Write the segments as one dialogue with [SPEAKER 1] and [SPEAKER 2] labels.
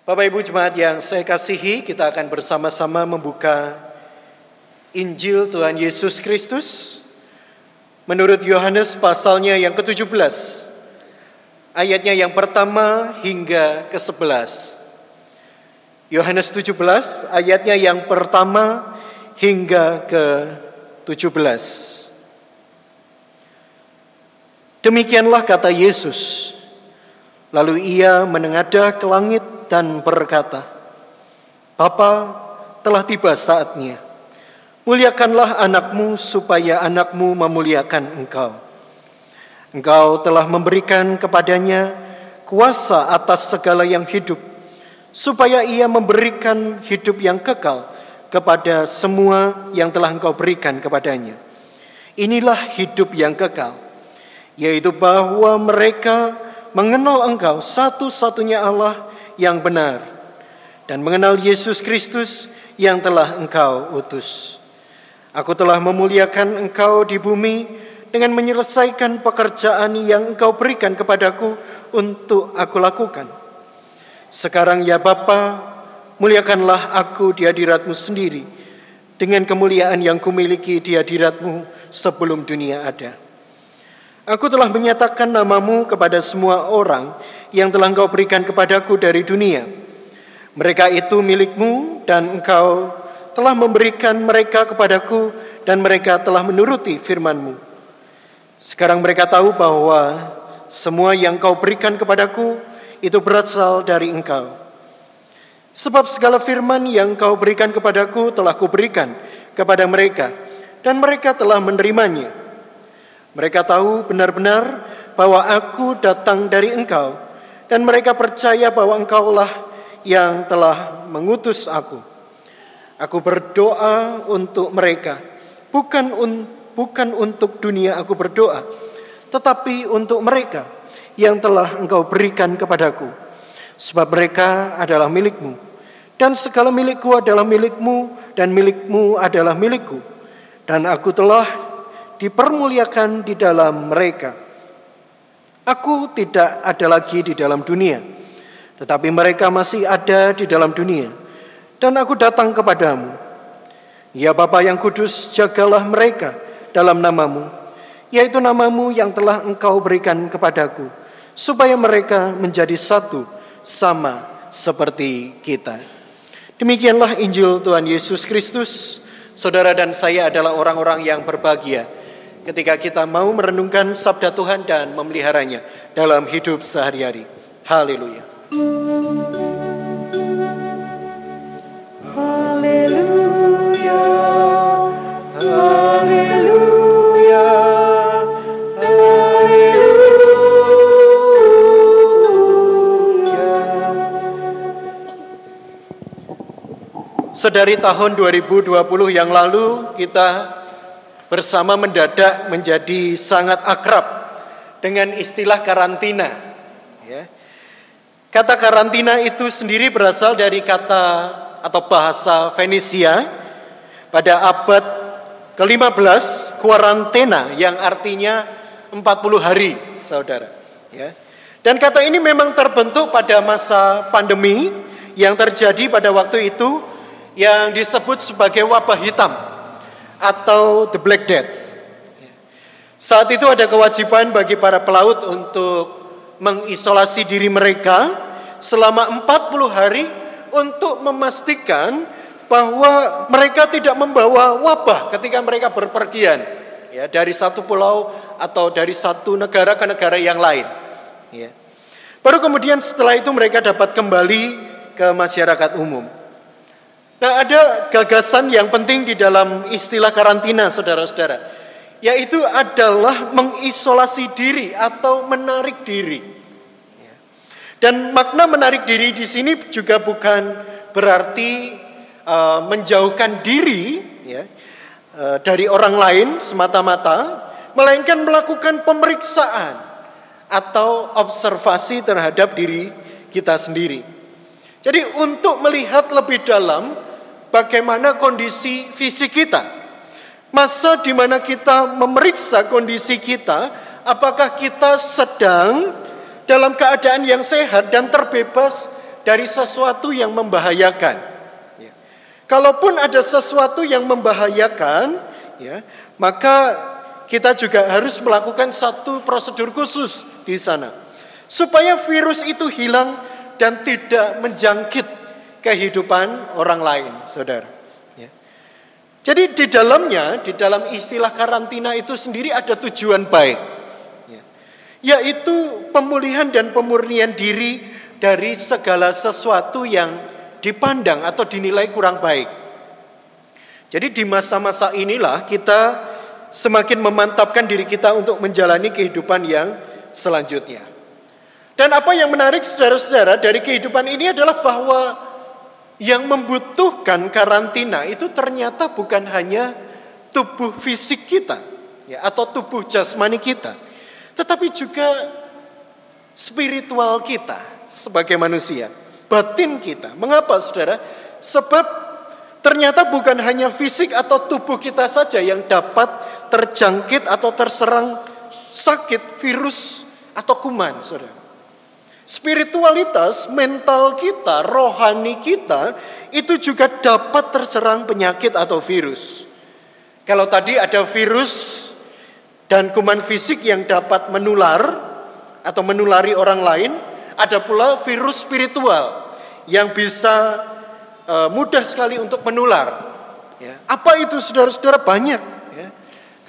[SPEAKER 1] Bapak Ibu Jemaat yang saya kasihi, kita akan bersama-sama membuka Injil Tuhan Yesus Kristus menurut Yohanes pasalnya yang ke-17. Ayatnya yang pertama hingga ke-11. Yohanes 17 ayatnya yang pertama hingga ke-17. Demikianlah kata Yesus. Lalu ia menengadah ke langit dan berkata, Bapa, telah tiba saatnya. Muliakanlah anakmu supaya anakmu memuliakan engkau. Engkau telah memberikan kepadanya kuasa atas segala yang hidup, supaya ia memberikan hidup yang kekal kepada semua yang telah engkau berikan kepadanya. Inilah hidup yang kekal, yaitu bahwa mereka mengenal Engkau satu-satunya Allah yang benar dan mengenal Yesus Kristus yang telah Engkau utus. Aku telah memuliakan Engkau di bumi dengan menyelesaikan pekerjaan yang Engkau berikan kepadaku untuk aku lakukan. Sekarang ya Bapa, muliakanlah aku di hadiratmu sendiri dengan kemuliaan yang kumiliki di hadiratmu sebelum dunia ada. Aku telah menyatakan namamu kepada semua orang yang telah engkau berikan kepadaku dari dunia. Mereka itu milikmu dan engkau telah memberikan mereka kepadaku dan mereka telah menuruti firmanmu. Sekarang mereka tahu bahwa semua yang kau berikan kepadaku itu berasal dari engkau. Sebab segala firman yang kau berikan kepadaku telah kuberikan kepada mereka dan mereka telah menerimanya mereka tahu benar-benar bahwa aku datang dari engkau dan mereka percaya bahwa engkaulah yang telah mengutus aku. Aku berdoa untuk mereka, bukan un, bukan untuk dunia aku berdoa, tetapi untuk mereka yang telah engkau berikan kepadaku. Sebab mereka adalah milikmu, dan segala milikku adalah milikmu, dan milikmu adalah milikku. Dan aku telah dipermuliakan di dalam mereka. Aku tidak ada lagi di dalam dunia, tetapi mereka masih ada di dalam dunia. Dan aku datang kepadamu. Ya Bapa yang kudus, jagalah mereka dalam namamu, yaitu namamu yang telah engkau berikan kepadaku, supaya mereka menjadi satu sama seperti kita. Demikianlah Injil Tuhan Yesus Kristus. Saudara dan saya adalah orang-orang yang berbahagia ketika kita mau merenungkan sabda Tuhan dan memeliharanya dalam hidup sehari-hari. Haleluya. Haleluya. Haleluya. Haleluya. Sedari tahun 2020 yang lalu kita bersama mendadak menjadi sangat akrab dengan istilah karantina. Ya. Kata karantina itu sendiri berasal dari kata atau bahasa Venesia pada abad ke-15 kuarantena yang artinya 40 hari, saudara. Ya. Dan kata ini memang terbentuk pada masa pandemi yang terjadi pada waktu itu yang disebut sebagai wabah hitam atau the Black Death. Saat itu ada kewajiban bagi para pelaut untuk mengisolasi diri mereka selama 40 hari untuk memastikan bahwa mereka tidak membawa wabah ketika mereka berpergian ya dari satu pulau atau dari satu negara ke negara yang lain ya. Baru kemudian setelah itu mereka dapat kembali ke masyarakat umum. Nah, ada gagasan yang penting di dalam istilah karantina, saudara-saudara, yaitu adalah mengisolasi diri atau menarik diri. Dan makna menarik diri di sini juga bukan berarti uh, menjauhkan diri ya, uh, dari orang lain semata-mata, melainkan melakukan pemeriksaan atau observasi terhadap diri kita sendiri. Jadi untuk melihat lebih dalam bagaimana kondisi fisik kita. Masa di mana kita memeriksa kondisi kita, apakah kita sedang dalam keadaan yang sehat dan terbebas dari sesuatu yang membahayakan. Ya. Kalaupun ada sesuatu yang membahayakan, ya, maka kita juga harus melakukan satu prosedur khusus di sana. Supaya virus itu hilang dan tidak menjangkit kehidupan orang lain, saudara. Ya. Jadi di dalamnya, di dalam istilah karantina itu sendiri ada tujuan baik. Ya. Yaitu pemulihan dan pemurnian diri dari segala sesuatu yang dipandang atau dinilai kurang baik. Jadi di masa-masa inilah kita semakin memantapkan diri kita untuk menjalani kehidupan yang selanjutnya. Dan apa yang menarik saudara-saudara dari kehidupan ini adalah bahwa yang membutuhkan karantina itu ternyata bukan hanya tubuh fisik kita ya atau tubuh jasmani kita, tetapi juga spiritual kita sebagai manusia, batin kita. Mengapa Saudara? Sebab ternyata bukan hanya fisik atau tubuh kita saja yang dapat terjangkit atau terserang sakit virus atau kuman, saudara. Spiritualitas, mental kita, rohani kita itu juga dapat terserang penyakit atau virus. Kalau tadi ada virus dan kuman fisik yang dapat menular atau menulari orang lain, ada pula virus spiritual yang bisa uh, mudah sekali untuk menular. Ya. Apa itu saudara-saudara? Banyak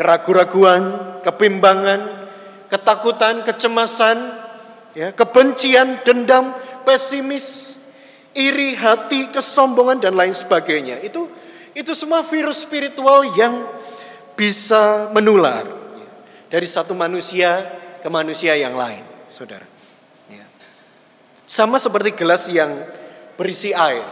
[SPEAKER 1] keraguan-raguan, kebimbangan, ketakutan, kecemasan, ya, kebencian, dendam, pesimis, iri hati, kesombongan dan lain sebagainya. Itu itu semua virus spiritual yang bisa menular ya, dari satu manusia ke manusia yang lain, saudara. Ya. Sama seperti gelas yang berisi air.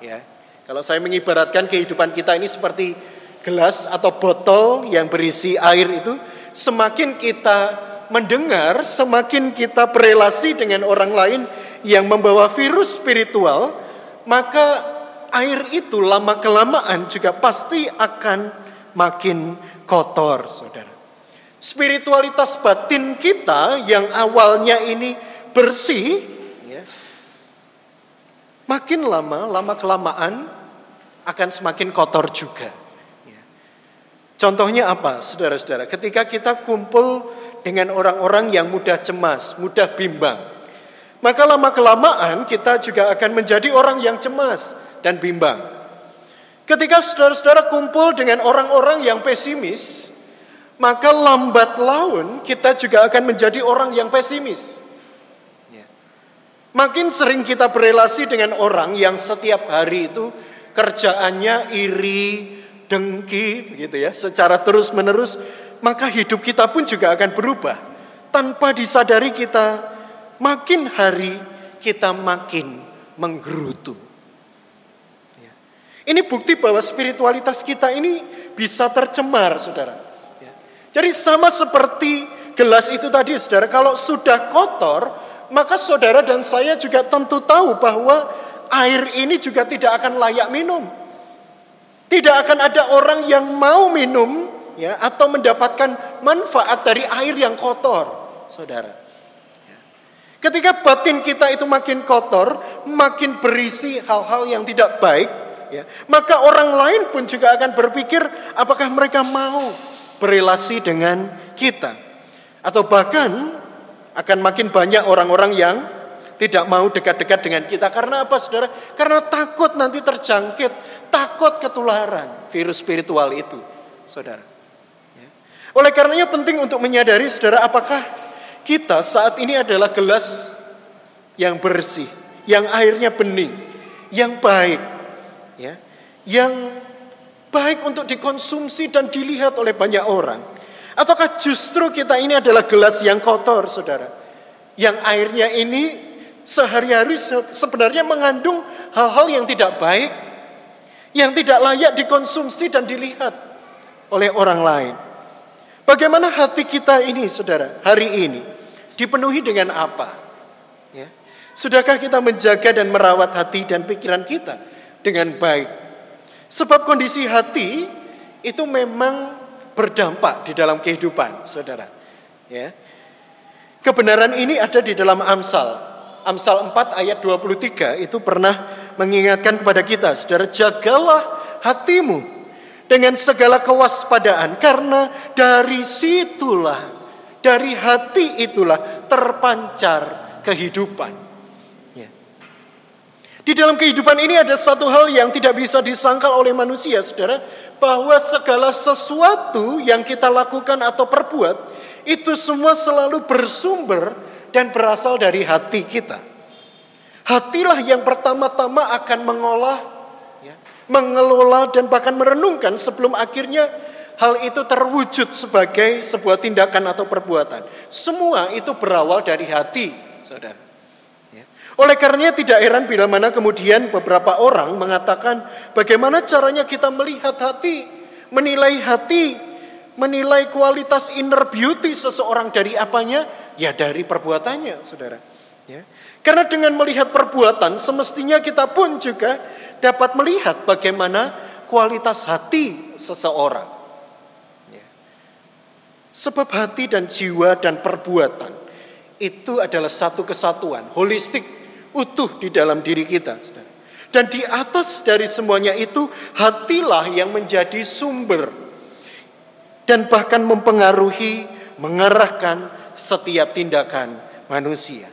[SPEAKER 1] Ya. Kalau saya mengibaratkan kehidupan kita ini seperti gelas atau botol yang berisi air itu, semakin kita mendengar, semakin kita berelasi dengan orang lain yang membawa virus spiritual, maka air itu lama-kelamaan juga pasti akan makin kotor, saudara. Spiritualitas batin kita yang awalnya ini bersih, ya, makin lama, lama-kelamaan akan semakin kotor juga. Contohnya apa, saudara-saudara? Ketika kita kumpul dengan orang-orang yang mudah cemas, mudah bimbang, maka lama-kelamaan kita juga akan menjadi orang yang cemas dan bimbang. Ketika saudara-saudara kumpul dengan orang-orang yang pesimis, maka lambat laun kita juga akan menjadi orang yang pesimis. Ya. Makin sering kita berelasi dengan orang yang setiap hari itu kerjaannya iri, dengki begitu ya, secara terus-menerus, maka hidup kita pun juga akan berubah. Tanpa disadari kita makin hari kita makin menggerutu. Ya. Ini bukti bahwa spiritualitas kita ini bisa tercemar, saudara. Ya. Jadi sama seperti gelas itu tadi, saudara. Kalau sudah kotor, maka saudara dan saya juga tentu tahu bahwa air ini juga tidak akan layak minum. Tidak akan ada orang yang mau minum ya atau mendapatkan manfaat dari air yang kotor, Saudara. Ya. Ketika batin kita itu makin kotor, makin berisi hal-hal yang tidak baik, ya, maka orang lain pun juga akan berpikir apakah mereka mau berelasi dengan kita. Atau bahkan akan makin banyak orang-orang yang tidak mau dekat-dekat dengan kita. Karena apa saudara? Karena takut nanti terjangkit, takut ketularan virus spiritual itu, saudara. Ya. Oleh karenanya penting untuk menyadari saudara apakah kita saat ini adalah gelas yang bersih, yang airnya bening, yang baik, ya, yang baik untuk dikonsumsi dan dilihat oleh banyak orang. Ataukah justru kita ini adalah gelas yang kotor, saudara? Yang airnya ini sehari-hari sebenarnya mengandung hal-hal yang tidak baik, yang tidak layak dikonsumsi dan dilihat oleh orang lain. Bagaimana hati kita ini, saudara, hari ini dipenuhi dengan apa? Ya. Sudahkah kita menjaga dan merawat hati dan pikiran kita dengan baik? Sebab kondisi hati itu memang berdampak di dalam kehidupan, saudara. Ya. Kebenaran ini ada di dalam Amsal Amsal 4 ayat 23 itu pernah mengingatkan kepada kita, saudara jagalah hatimu dengan segala kewaspadaan karena dari situlah dari hati itulah terpancar kehidupan. Ya. Di dalam kehidupan ini ada satu hal yang tidak bisa disangkal oleh manusia, saudara, bahwa segala sesuatu yang kita lakukan atau perbuat itu semua selalu bersumber dan berasal dari hati kita. Hatilah yang pertama-tama akan mengolah, ya, mengelola dan bahkan merenungkan sebelum akhirnya hal itu terwujud sebagai sebuah tindakan atau perbuatan. Semua itu berawal dari hati, saudara. Ya. Oleh karenanya tidak heran bila mana kemudian beberapa orang mengatakan bagaimana caranya kita melihat hati, menilai hati, menilai kualitas inner beauty seseorang dari apanya? Ya dari perbuatannya, saudara. Ya. Karena dengan melihat perbuatan, semestinya kita pun juga dapat melihat bagaimana kualitas hati seseorang. Ya. Sebab hati dan jiwa dan perbuatan itu adalah satu kesatuan, holistik, utuh di dalam diri kita. Dan di atas dari semuanya itu, hatilah yang menjadi sumber dan bahkan mempengaruhi, mengarahkan setiap tindakan manusia.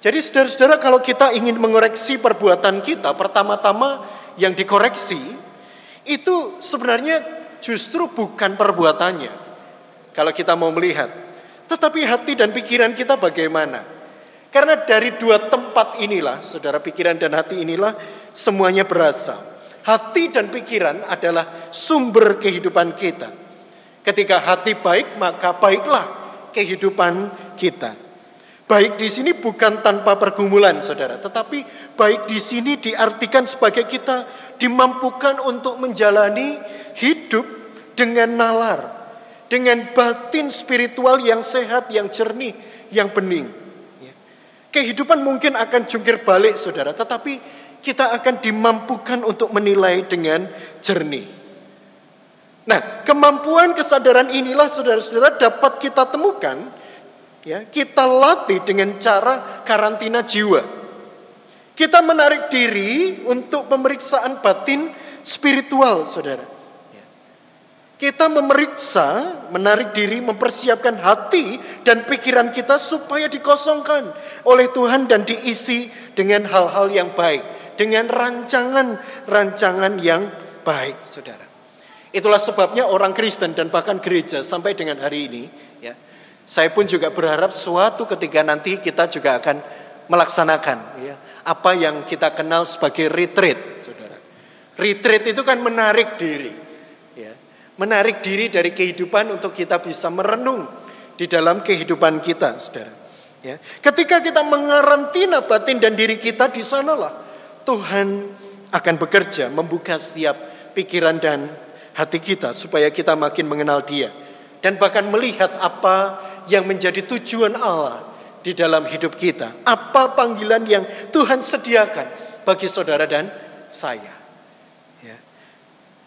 [SPEAKER 1] Jadi saudara-saudara kalau kita ingin mengoreksi perbuatan kita, pertama-tama yang dikoreksi itu sebenarnya justru bukan perbuatannya. Kalau kita mau melihat, tetapi hati dan pikiran kita bagaimana? Karena dari dua tempat inilah, saudara pikiran dan hati inilah semuanya berasal. Hati dan pikiran adalah sumber kehidupan kita. Ketika hati baik, maka baiklah kehidupan kita. Baik di sini bukan tanpa pergumulan, saudara, tetapi baik di sini diartikan sebagai kita dimampukan untuk menjalani hidup dengan nalar, dengan batin spiritual yang sehat, yang jernih, yang bening. Ya. Kehidupan mungkin akan jungkir balik, saudara, tetapi kita akan dimampukan untuk menilai dengan jernih. Nah, kemampuan kesadaran inilah saudara-saudara dapat kita temukan Ya, kita latih dengan cara karantina jiwa. Kita menarik diri untuk pemeriksaan batin spiritual, saudara. Kita memeriksa, menarik diri, mempersiapkan hati dan pikiran kita supaya dikosongkan oleh Tuhan dan diisi dengan hal-hal yang baik, dengan rancangan-rancangan yang baik, saudara. Itulah sebabnya orang Kristen dan bahkan gereja sampai dengan hari ini, ya, saya pun juga berharap suatu ketika nanti kita juga akan melaksanakan ya, apa yang kita kenal sebagai retreat, saudara. Retreat itu kan menarik diri, ya, menarik diri dari kehidupan untuk kita bisa merenung di dalam kehidupan kita, saudara. Ya. Ketika kita mengarantina batin dan diri kita di sanalah Tuhan akan bekerja membuka setiap pikiran dan hati kita supaya kita makin mengenal Dia dan bahkan melihat apa yang menjadi tujuan Allah di dalam hidup kita. Apa panggilan yang Tuhan sediakan bagi saudara dan saya. Ya.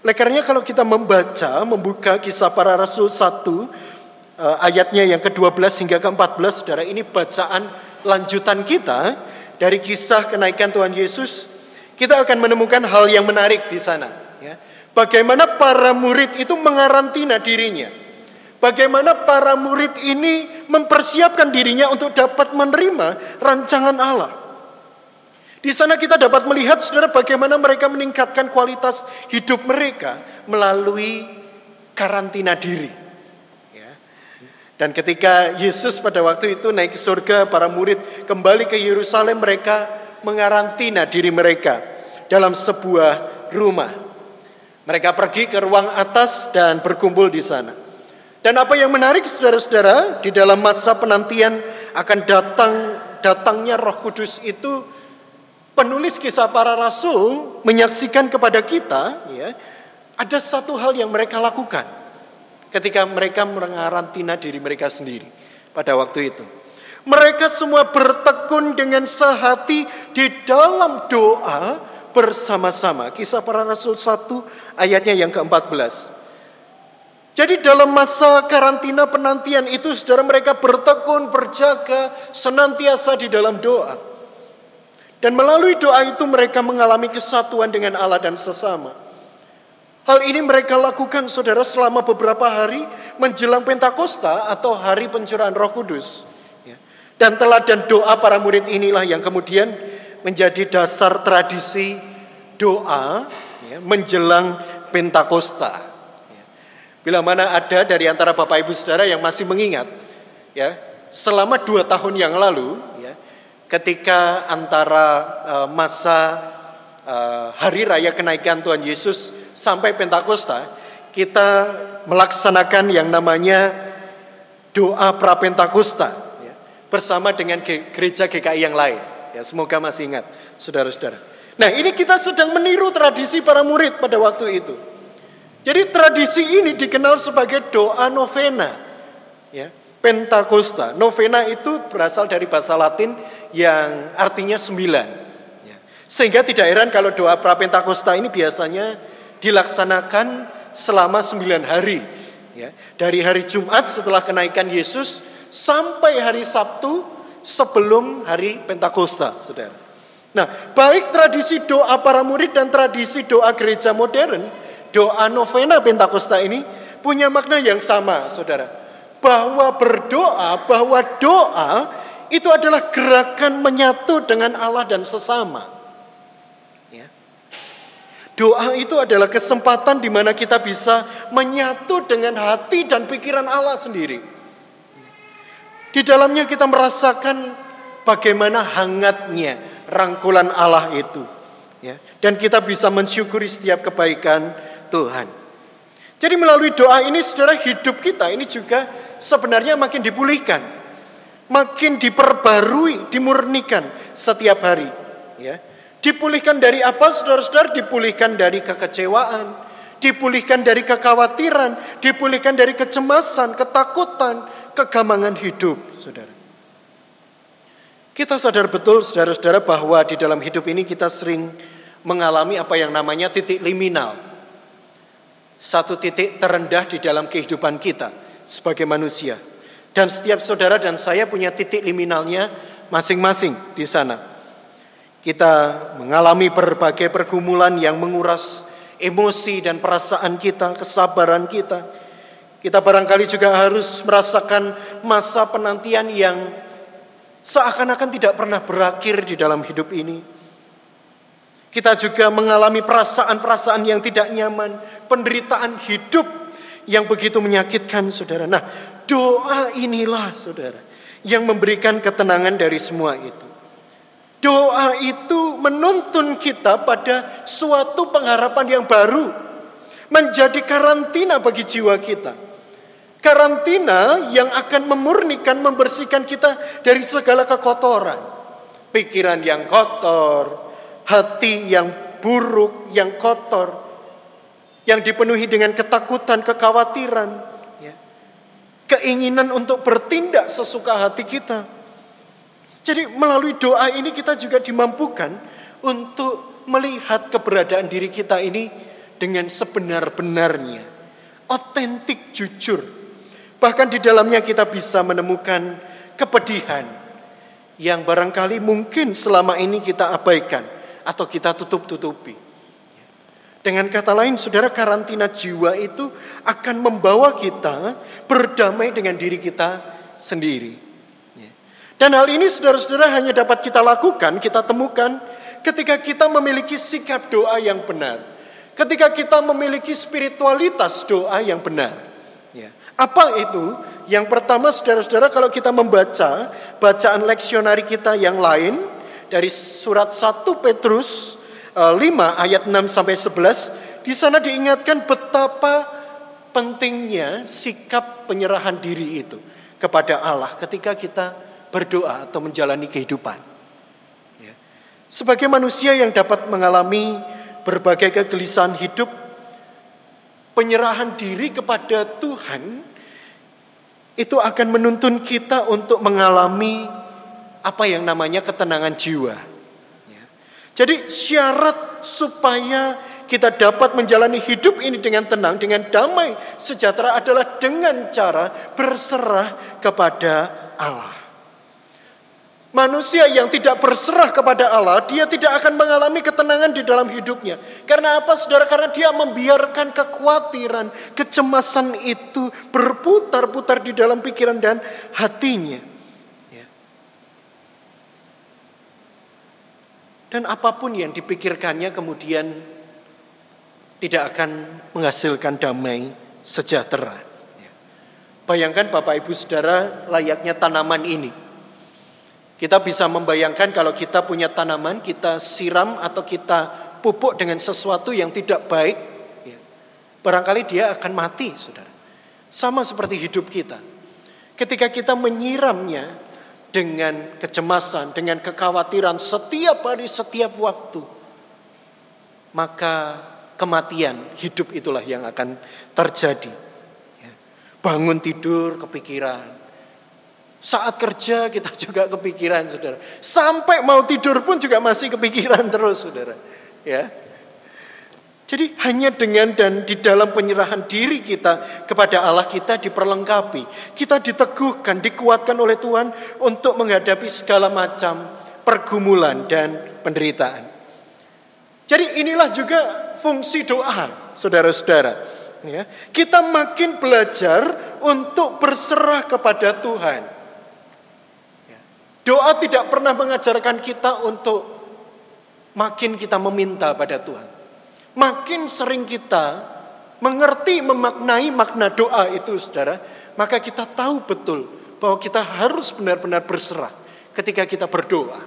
[SPEAKER 1] Oleh karenanya kalau kita membaca, membuka kisah para rasul 1, eh, ayatnya yang ke-12 hingga ke-14, saudara ini bacaan lanjutan kita dari kisah kenaikan Tuhan Yesus, kita akan menemukan hal yang menarik di sana. Bagaimana para murid itu mengarantina dirinya Bagaimana para murid ini mempersiapkan dirinya untuk dapat menerima rancangan Allah. Di sana kita dapat melihat saudara bagaimana mereka meningkatkan kualitas hidup mereka melalui karantina diri. Ya. Dan ketika Yesus pada waktu itu naik ke surga, para murid kembali ke Yerusalem, mereka mengarantina diri mereka dalam sebuah rumah. Mereka pergi ke ruang atas dan berkumpul di sana. Dan apa yang menarik saudara-saudara di dalam masa penantian akan datang datangnya Roh Kudus itu penulis kisah para rasul menyaksikan kepada kita ya ada satu hal yang mereka lakukan ketika mereka mengarantina diri mereka sendiri pada waktu itu. Mereka semua bertekun dengan sehati di dalam doa bersama-sama. Kisah para Rasul 1 ayatnya yang ke-14. Jadi dalam masa karantina penantian itu saudara mereka bertekun, berjaga, senantiasa di dalam doa. Dan melalui doa itu mereka mengalami kesatuan dengan Allah dan sesama. Hal ini mereka lakukan saudara selama beberapa hari menjelang Pentakosta atau hari pencurahan roh kudus. Ya. Dan teladan doa para murid inilah yang kemudian menjadi dasar tradisi doa ya, menjelang Pentakosta. Bila mana ada dari antara Bapak Ibu Saudara yang masih mengingat, ya, selama dua tahun yang lalu, ya, ketika antara uh, masa uh, hari raya kenaikan Tuhan Yesus sampai Pentakosta, kita melaksanakan yang namanya doa pra Pentakosta ya, bersama dengan gereja GKI yang lain. Ya, semoga masih ingat, saudara-saudara. Nah, ini kita sedang meniru tradisi para murid pada waktu itu. Jadi tradisi ini dikenal sebagai doa novena. Ya, Pentakosta. Novena itu berasal dari bahasa Latin yang artinya sembilan. Ya. Sehingga tidak heran kalau doa pra Pentakosta ini biasanya dilaksanakan selama sembilan hari. Ya. Dari hari Jumat setelah kenaikan Yesus sampai hari Sabtu sebelum hari Pentakosta, saudara. Nah, baik tradisi doa para murid dan tradisi doa gereja modern doa novena Pentakosta ini punya makna yang sama, saudara. Bahwa berdoa, bahwa doa itu adalah gerakan menyatu dengan Allah dan sesama. Ya. Doa itu adalah kesempatan di mana kita bisa menyatu dengan hati dan pikiran Allah sendiri. Di dalamnya kita merasakan bagaimana hangatnya rangkulan Allah itu. Ya. Dan kita bisa mensyukuri setiap kebaikan Tuhan. Jadi melalui doa ini saudara hidup kita ini juga sebenarnya makin dipulihkan. Makin diperbarui, dimurnikan setiap hari. Ya. Dipulihkan dari apa saudara-saudara? Dipulihkan dari kekecewaan, dipulihkan dari kekhawatiran, dipulihkan dari kecemasan, ketakutan, kegamangan hidup, saudara. Kita sadar betul saudara-saudara bahwa di dalam hidup ini kita sering mengalami apa yang namanya titik liminal satu titik terendah di dalam kehidupan kita sebagai manusia. Dan setiap saudara dan saya punya titik liminalnya masing-masing di sana. Kita mengalami berbagai pergumulan yang menguras emosi dan perasaan kita, kesabaran kita. Kita barangkali juga harus merasakan masa penantian yang seakan-akan tidak pernah berakhir di dalam hidup ini. Kita juga mengalami perasaan-perasaan yang tidak nyaman, penderitaan hidup yang begitu menyakitkan, saudara. Nah, doa inilah, saudara, yang memberikan ketenangan dari semua itu. Doa itu menuntun kita pada suatu pengharapan yang baru, menjadi karantina bagi jiwa kita. Karantina yang akan memurnikan, membersihkan kita dari segala kekotoran, pikiran yang kotor, hati yang buruk, yang kotor, yang dipenuhi dengan ketakutan, kekhawatiran, ya. keinginan untuk bertindak sesuka hati kita. Jadi melalui doa ini kita juga dimampukan untuk melihat keberadaan diri kita ini dengan sebenar-benarnya, otentik, jujur. Bahkan di dalamnya kita bisa menemukan kepedihan yang barangkali mungkin selama ini kita abaikan atau kita tutup-tutupi. Dengan kata lain, saudara, karantina jiwa itu akan membawa kita berdamai dengan diri kita sendiri. Dan hal ini, saudara-saudara, hanya dapat kita lakukan, kita temukan ketika kita memiliki sikap doa yang benar, ketika kita memiliki spiritualitas doa yang benar. Apa itu? Yang pertama, saudara-saudara, kalau kita membaca bacaan leksionari kita yang lain, dari surat 1 Petrus 5 eh, ayat 6 sampai 11 di sana diingatkan betapa pentingnya sikap penyerahan diri itu kepada Allah ketika kita berdoa atau menjalani kehidupan. Ya. Sebagai manusia yang dapat mengalami berbagai kegelisahan hidup, penyerahan diri kepada Tuhan itu akan menuntun kita untuk mengalami apa yang namanya ketenangan jiwa. Ya. Jadi syarat supaya kita dapat menjalani hidup ini dengan tenang, dengan damai, sejahtera adalah dengan cara berserah kepada Allah. Manusia yang tidak berserah kepada Allah, dia tidak akan mengalami ketenangan di dalam hidupnya. Karena apa saudara? Karena dia membiarkan kekhawatiran, kecemasan itu berputar-putar di dalam pikiran dan hatinya. Ya. Dan apa pun yang dipikirkannya kemudian tidak akan menghasilkan damai sejahtera. Ya. Bayangkan Bapak Ibu Saudara layaknya tanaman ini kita bisa membayangkan kalau kita punya tanaman, kita siram atau kita pupuk dengan sesuatu yang tidak baik, ya, barangkali dia akan mati, saudara. Sama seperti hidup kita. Ketika kita menyiramnya dengan kecemasan, dengan kekhawatiran setiap hari, setiap waktu, maka kematian hidup itulah yang akan terjadi. Ya. Bangun tidur kepikiran, saat kerja kita juga kepikiran saudara. Sampai mau tidur pun juga masih kepikiran terus saudara. Ya. Jadi hanya dengan dan di dalam penyerahan diri kita kepada Allah kita diperlengkapi. Kita diteguhkan, dikuatkan oleh Tuhan untuk menghadapi segala macam pergumulan dan penderitaan. Jadi inilah juga fungsi doa, saudara-saudara. Ya, kita makin belajar untuk berserah kepada Tuhan. Doa tidak pernah mengajarkan kita untuk makin kita meminta pada Tuhan. Makin sering kita mengerti, memaknai makna doa itu saudara, maka kita tahu betul bahwa kita harus benar-benar berserah ketika kita berdoa.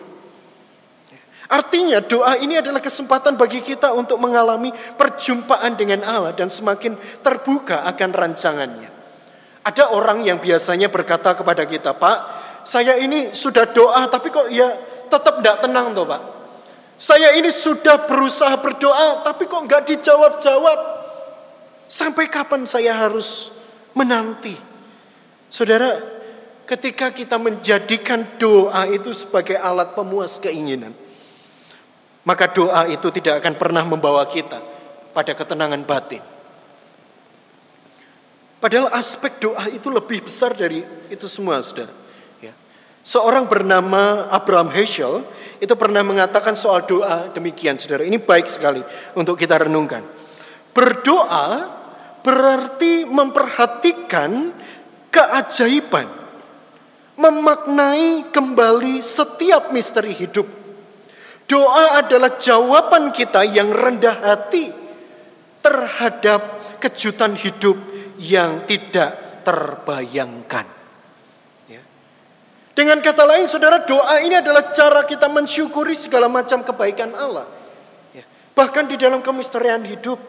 [SPEAKER 1] Artinya doa ini adalah kesempatan bagi kita untuk mengalami perjumpaan dengan Allah dan semakin terbuka akan rancangannya. Ada orang yang biasanya berkata kepada kita, Pak, saya ini sudah doa tapi kok ya tetap tidak tenang toh Pak. Saya ini sudah berusaha berdoa tapi kok nggak dijawab-jawab. Sampai kapan saya harus menanti? Saudara, ketika kita menjadikan doa itu sebagai alat pemuas keinginan, maka doa itu tidak akan pernah membawa kita pada ketenangan batin. Padahal aspek doa itu lebih besar dari itu semua, saudara. Seorang bernama Abraham Heschel itu pernah mengatakan soal doa demikian saudara. Ini baik sekali untuk kita renungkan. Berdoa berarti memperhatikan keajaiban. Memaknai kembali setiap misteri hidup. Doa adalah jawaban kita yang rendah hati terhadap kejutan hidup yang tidak terbayangkan. Dengan kata lain saudara doa ini adalah cara kita mensyukuri segala macam kebaikan Allah. Ya. Bahkan di dalam kemisterian hidup.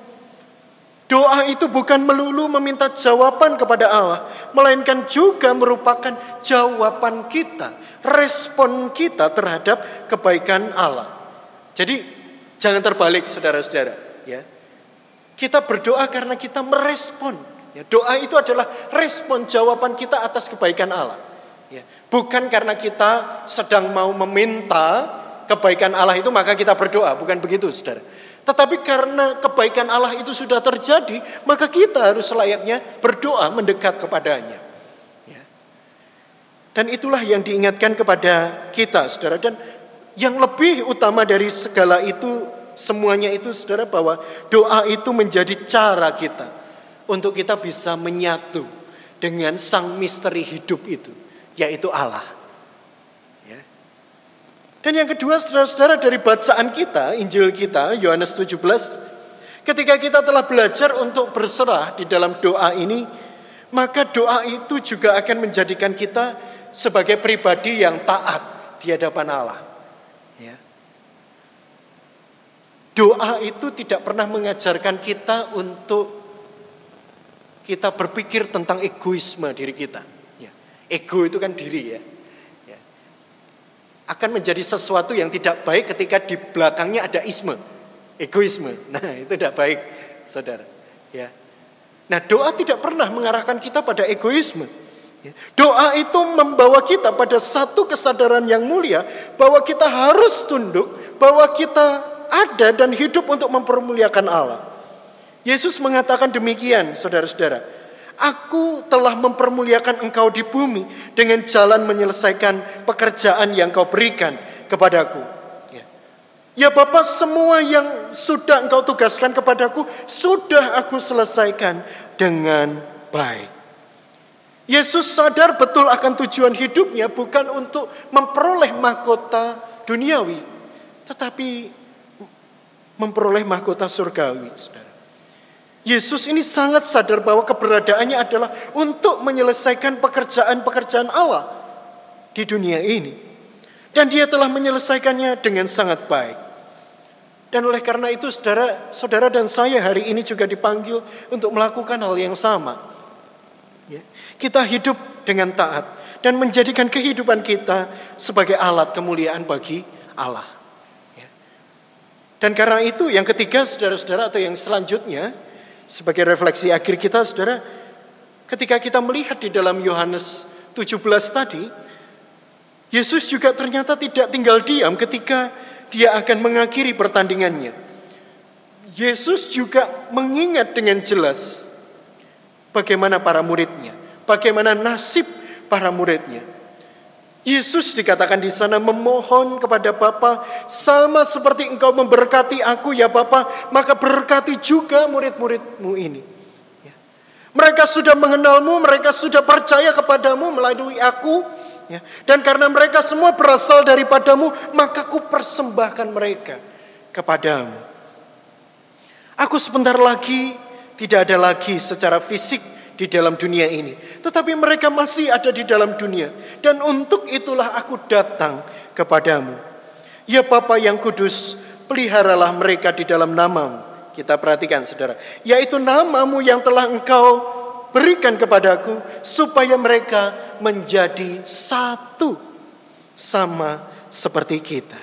[SPEAKER 1] Doa itu bukan melulu meminta jawaban kepada Allah. Melainkan juga merupakan jawaban kita. Respon kita terhadap kebaikan Allah. Jadi jangan terbalik saudara-saudara. Ya. Kita berdoa karena kita merespon. Ya, doa itu adalah respon jawaban kita atas kebaikan Allah. Bukan karena kita sedang mau meminta kebaikan Allah itu maka kita berdoa, bukan begitu Saudara. Tetapi karena kebaikan Allah itu sudah terjadi, maka kita harus selayaknya berdoa mendekat kepadanya. Ya. Dan itulah yang diingatkan kepada kita, saudara. Dan yang lebih utama dari segala itu, semuanya itu, saudara, bahwa doa itu menjadi cara kita untuk kita bisa menyatu dengan sang misteri hidup itu yaitu Allah. Ya. Dan yang kedua saudara-saudara dari bacaan kita, Injil kita, Yohanes 17, ketika kita telah belajar untuk berserah di dalam doa ini, maka doa itu juga akan menjadikan kita sebagai pribadi yang taat di hadapan Allah. Ya. Doa itu tidak pernah mengajarkan kita untuk kita berpikir tentang egoisme diri kita. Ego itu kan diri ya. ya. Akan menjadi sesuatu yang tidak baik ketika di belakangnya ada isme. Egoisme. Nah itu tidak baik saudara. Ya. Nah doa tidak pernah mengarahkan kita pada egoisme. Ya. Doa itu membawa kita pada satu kesadaran yang mulia bahwa kita harus tunduk, bahwa kita ada dan hidup untuk mempermuliakan Allah. Yesus mengatakan demikian, saudara-saudara. Aku telah mempermuliakan engkau di bumi dengan jalan menyelesaikan pekerjaan yang kau berikan kepadaku. Ya, ya Bapak, semua yang sudah engkau tugaskan kepadaku, sudah aku selesaikan dengan baik. Yesus sadar betul akan tujuan hidupnya bukan untuk memperoleh mahkota duniawi, tetapi memperoleh mahkota surgawi, saudara. Yesus ini sangat sadar bahwa keberadaannya adalah untuk menyelesaikan pekerjaan-pekerjaan Allah di dunia ini. Dan dia telah menyelesaikannya dengan sangat baik. Dan oleh karena itu saudara, saudara dan saya hari ini juga dipanggil untuk melakukan hal yang sama. Ya. Kita hidup dengan taat dan menjadikan kehidupan kita sebagai alat kemuliaan bagi Allah. Ya. Dan karena itu yang ketiga saudara-saudara atau yang selanjutnya sebagai refleksi akhir kita saudara ketika kita melihat di dalam Yohanes 17 tadi Yesus juga ternyata tidak tinggal diam ketika dia akan mengakhiri pertandingannya. Yesus juga mengingat dengan jelas bagaimana para muridnya, bagaimana nasib para muridnya. Yesus dikatakan di sana memohon kepada Bapa sama seperti engkau memberkati aku ya Bapa, maka berkati juga murid-muridmu ini. Ya. Mereka sudah mengenalmu, mereka sudah percaya kepadamu melalui aku, Ya. Dan karena mereka semua berasal daripadamu, maka ku persembahkan mereka kepadamu. Aku sebentar lagi tidak ada lagi secara fisik di dalam dunia ini. Tetapi mereka masih ada di dalam dunia. Dan untuk itulah aku datang kepadamu. Ya Bapa yang kudus, peliharalah mereka di dalam namamu. Kita perhatikan saudara. Yaitu namamu yang telah engkau berikan kepadaku supaya mereka menjadi satu sama seperti kita.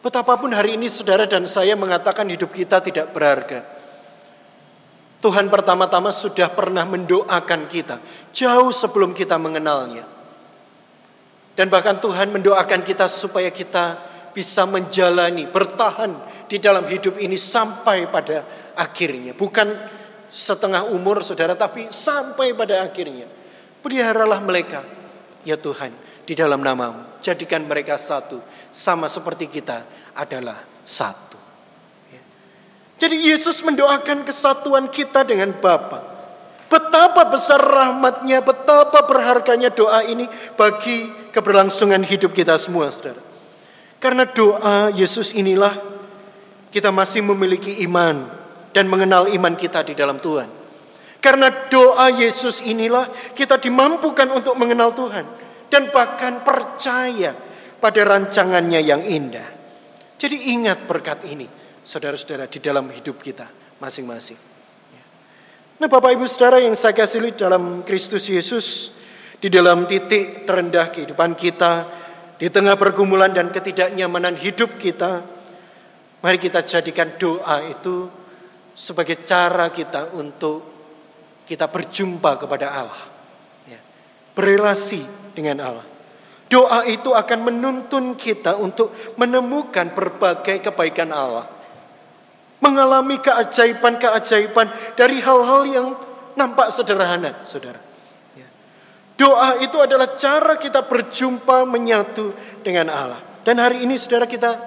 [SPEAKER 1] Betapapun hari ini saudara dan saya mengatakan hidup kita tidak berharga. Tuhan pertama-tama sudah pernah mendoakan kita jauh sebelum kita mengenalnya. Dan bahkan Tuhan mendoakan kita supaya kita bisa menjalani, bertahan di dalam hidup ini sampai pada akhirnya. Bukan setengah umur saudara, tapi sampai pada akhirnya. Peliharalah mereka, ya Tuhan, di dalam namamu. Jadikan mereka satu, sama seperti kita adalah satu. Jadi Yesus mendoakan kesatuan kita dengan Bapa. Betapa besar rahmatnya, betapa berharganya doa ini bagi keberlangsungan hidup kita semua, saudara. Karena doa Yesus inilah kita masih memiliki iman dan mengenal iman kita di dalam Tuhan. Karena doa Yesus inilah kita dimampukan untuk mengenal Tuhan dan bahkan percaya pada rancangannya yang indah. Jadi ingat berkat ini, saudara-saudara, di dalam hidup kita masing-masing. Nah Bapak Ibu Saudara yang saya kasih dalam Kristus Yesus, di dalam titik terendah kehidupan kita, di tengah pergumulan dan ketidaknyamanan hidup kita, mari kita jadikan doa itu sebagai cara kita untuk kita berjumpa kepada Allah. Ya. Berelasi dengan Allah. Doa itu akan menuntun kita untuk menemukan berbagai kebaikan Allah. Mengalami keajaiban-keajaiban dari hal-hal yang nampak sederhana, saudara. Ya. Doa itu adalah cara kita berjumpa menyatu dengan Allah. Dan hari ini saudara kita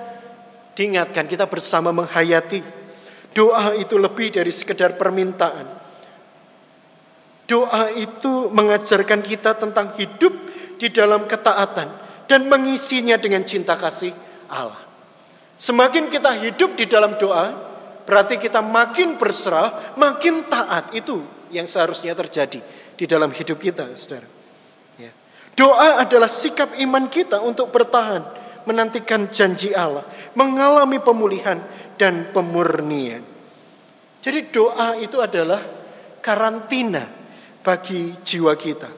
[SPEAKER 1] diingatkan, kita bersama menghayati Doa itu lebih dari sekedar permintaan. Doa itu mengajarkan kita tentang hidup di dalam ketaatan dan mengisinya dengan cinta kasih Allah. Semakin kita hidup di dalam doa, berarti kita makin berserah, makin taat. Itu yang seharusnya terjadi di dalam hidup kita, saudara. Ya. Doa adalah sikap iman kita untuk bertahan, menantikan janji Allah, mengalami pemulihan dan pemurnian. Jadi doa itu adalah karantina bagi jiwa kita.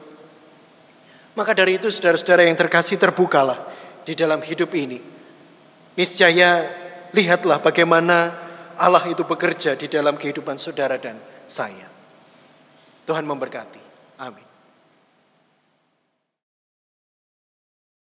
[SPEAKER 1] Maka dari itu saudara-saudara yang terkasih terbukalah di dalam hidup ini. Niscaya lihatlah bagaimana Allah itu bekerja di dalam kehidupan saudara dan saya. Tuhan memberkati. Amin.